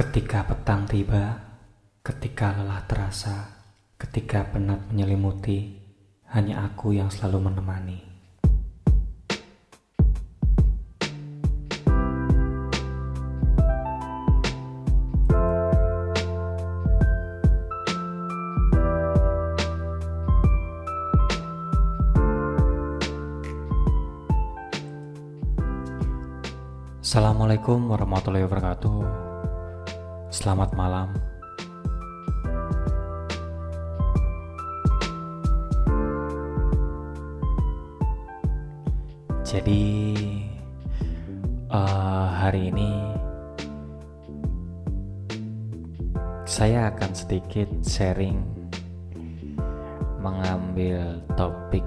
Ketika petang tiba, ketika lelah terasa, ketika penat menyelimuti, hanya aku yang selalu menemani. Assalamualaikum warahmatullahi wabarakatuh. Selamat malam. Jadi uh, hari ini saya akan sedikit sharing mengambil topik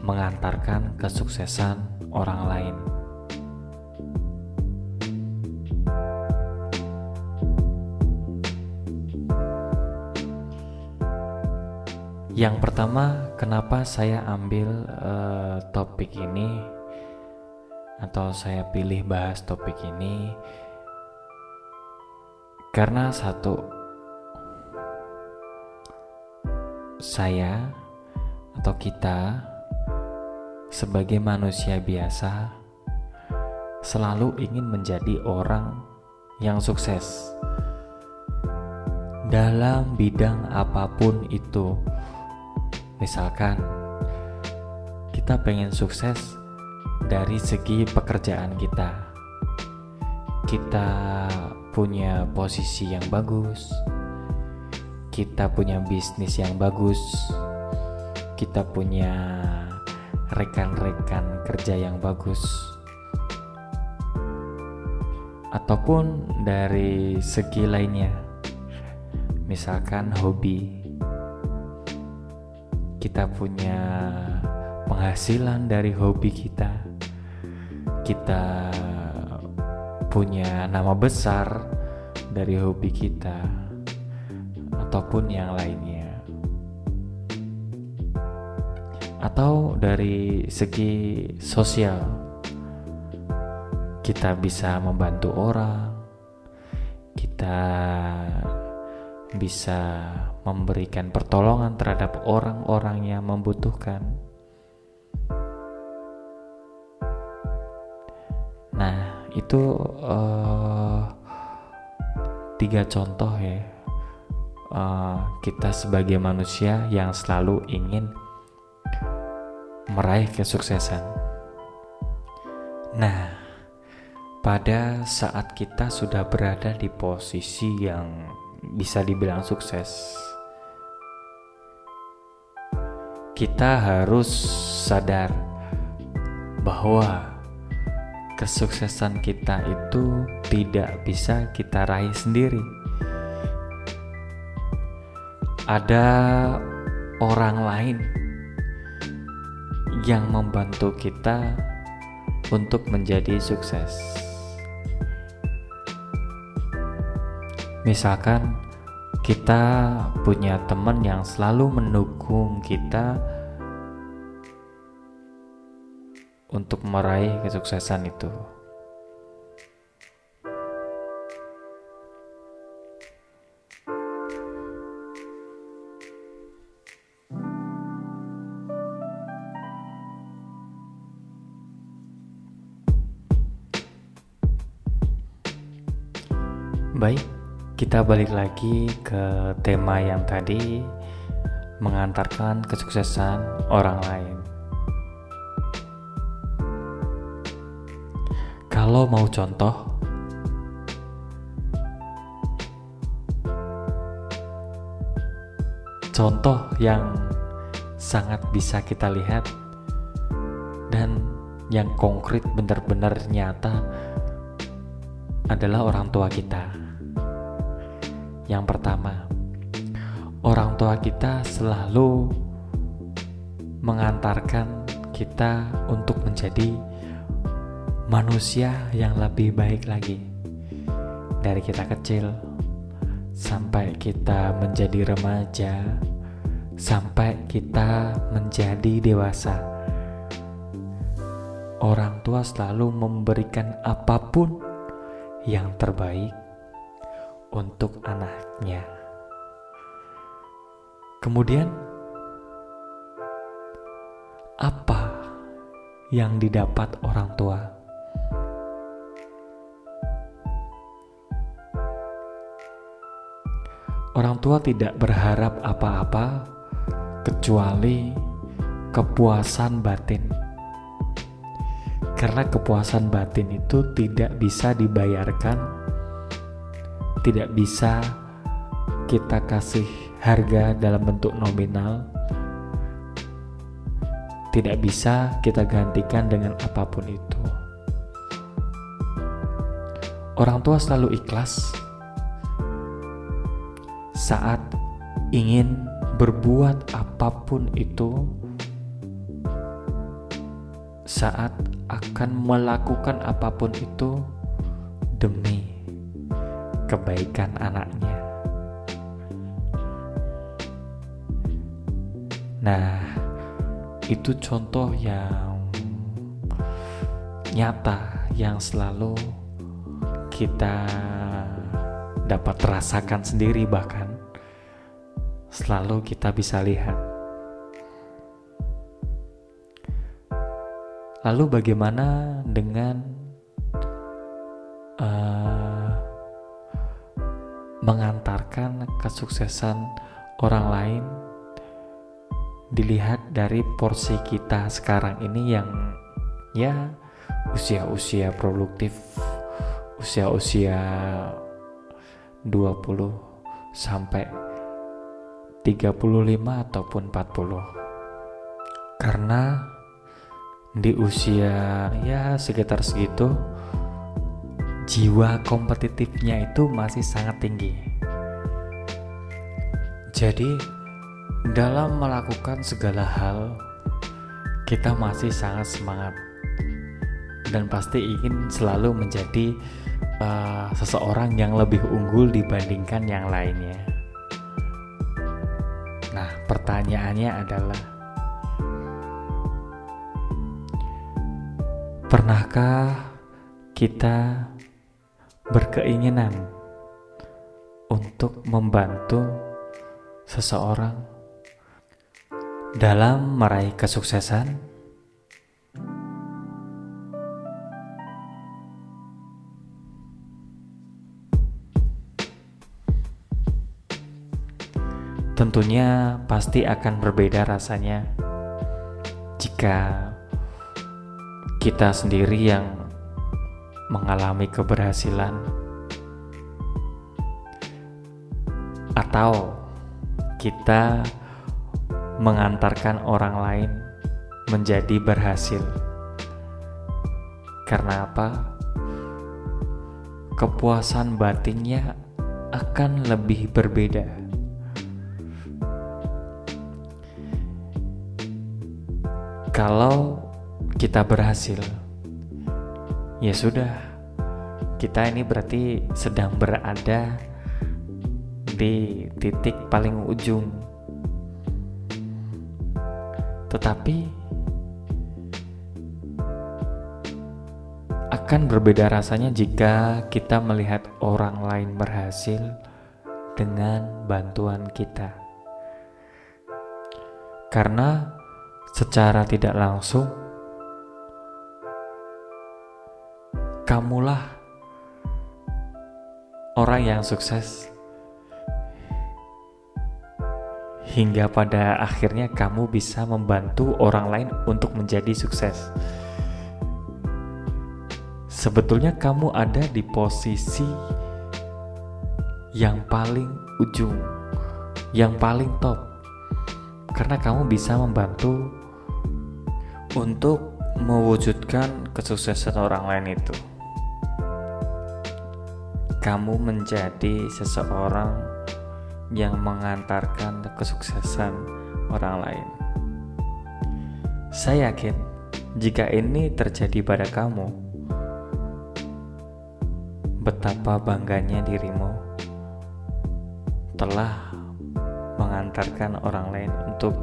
mengantarkan kesuksesan orang lain. Yang pertama, kenapa saya ambil uh, topik ini atau saya pilih bahas topik ini? Karena satu, saya atau kita sebagai manusia biasa selalu ingin menjadi orang yang sukses dalam bidang apa pun itu Misalkan kita pengen sukses dari segi pekerjaan kita. Kita punya posisi yang bagus. Kita punya bisnis yang bagus. Kita punya rekan-rekan kerja yang bagus. Ataupun dari segi lainnya. Misalkan hobi kita punya penghasilan dari hobi kita, kita punya nama besar dari hobi kita, ataupun yang lainnya, atau dari segi sosial, kita bisa membantu orang, kita bisa memberikan pertolongan terhadap orang-orang yang membutuhkan. Nah, itu uh, tiga contoh ya. Uh, kita sebagai manusia yang selalu ingin meraih kesuksesan. Nah, pada saat kita sudah berada di posisi yang bisa dibilang sukses, kita harus sadar bahwa kesuksesan kita itu tidak bisa kita raih sendiri. Ada orang lain yang membantu kita untuk menjadi sukses. Misalkan kita punya teman yang selalu mendukung kita untuk meraih kesuksesan itu. Baik, kita balik lagi ke tema yang tadi mengantarkan kesuksesan orang lain. Kalau mau contoh, contoh yang sangat bisa kita lihat dan yang konkret benar-benar nyata adalah orang tua kita. Yang pertama, orang tua kita selalu mengantarkan kita untuk menjadi manusia yang lebih baik lagi. Dari kita kecil sampai kita menjadi remaja, sampai kita menjadi dewasa. Orang tua selalu memberikan apa pun yang terbaik untuk anaknya. Kemudian, apa yang didapat orang tua? Orang tua tidak berharap apa-apa kecuali kepuasan batin, karena kepuasan batin itu tidak bisa dibayarkan, tidak bisa kita kasih harga dalam bentuk nominal tidak bisa kita gantikan dengan apa pun itu. Orang tua selalu ikhlas saat ingin berbuat apa pun itu, saat akan melakukan apa pun itu demi kebaikan anaknya. Nah, itu contoh yang nyata yang selalu kita dapat rasakan sendiri bahkan selalu kita bisa lihat. Lalu bagaimana dengan mengantarkan kesuksesan orang lain. Dilihat dari porsi kita sekarang ini yang ya usia-usia produktif usia-usia 20 sampai 35 ataupun 40 karena di usia ya sekitar segitu jiwa kompetitifnya itu masih sangat tinggi jadi dalam melakukan segala hal, kita masih sangat semangat dan pasti ingin selalu menjadi uh, seseorang yang lebih unggul dibandingkan yang lainnya. Nah, pertanyaannya adalah, pernahkah kita berkeinginan untuk membantu seseorang? dalam meraih kesuksesan? Tentunya pasti akan berbeda rasanya jika kita sendiri yang mengalami keberhasilan atau kita mengantarkan orang lain menjadi berhasil. Karena apa? Kepuasan batinnya akan lebih berbeda. Kalau kita berhasil, ya sudah, kita ini berarti sedang berada di titik paling ujung tetapi akan berbeda rasanya jika kita melihat orang lain berhasil dengan bantuan kita. Karena secara tidak langsung kamulah orang yang sukses hingga pada akhirnya kamu bisa membantu orang lain untuk menjadi sukses. Sebetulnya kamu ada di posisi yang paling ujung, yang paling top, karena kamu bisa membantu untuk mewujudkan kesuksesan orang lain itu. Kamu menjadi seseorang yang mengantarkan kesuksesan orang lain. Saya yakin jika ini terjadi pada kamu, betapa bangganya dirimu telah mengantarkan orang lain untuk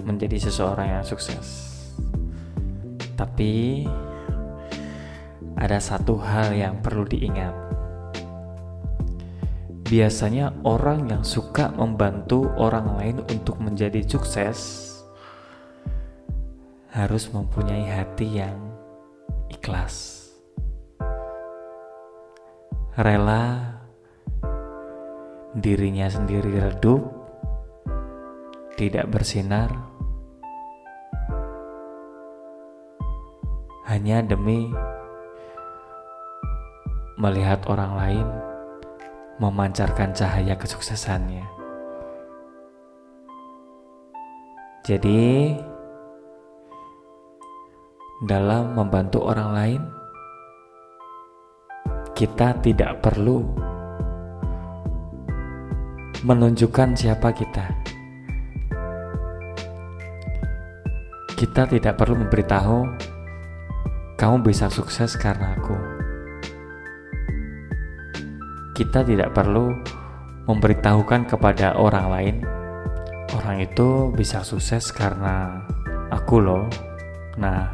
menjadi seseorang yang sukses. Tapi ada satu hal yang perlu diingat. Biasanya, orang yang suka membantu orang lain untuk menjadi sukses harus mempunyai hati yang ikhlas, rela dirinya sendiri redup, tidak bersinar, hanya demi melihat orang lain memancarkan cahaya kesuksesannya. Jadi, dalam membantu orang lain, kita tidak perlu menunjukkan siapa kita. Kita tidak perlu memberitahu kamu bisa sukses karena aku kita tidak perlu memberitahukan kepada orang lain. Orang itu bisa sukses karena aku loh. Nah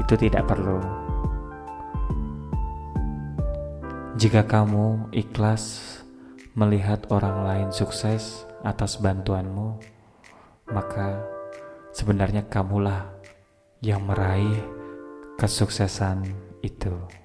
itu tidak perlu. Jika kamu ikhlas melihat orang lain sukses atas bantuanmu maka sebenarnya kamulah yang meraih kesuksesan itu.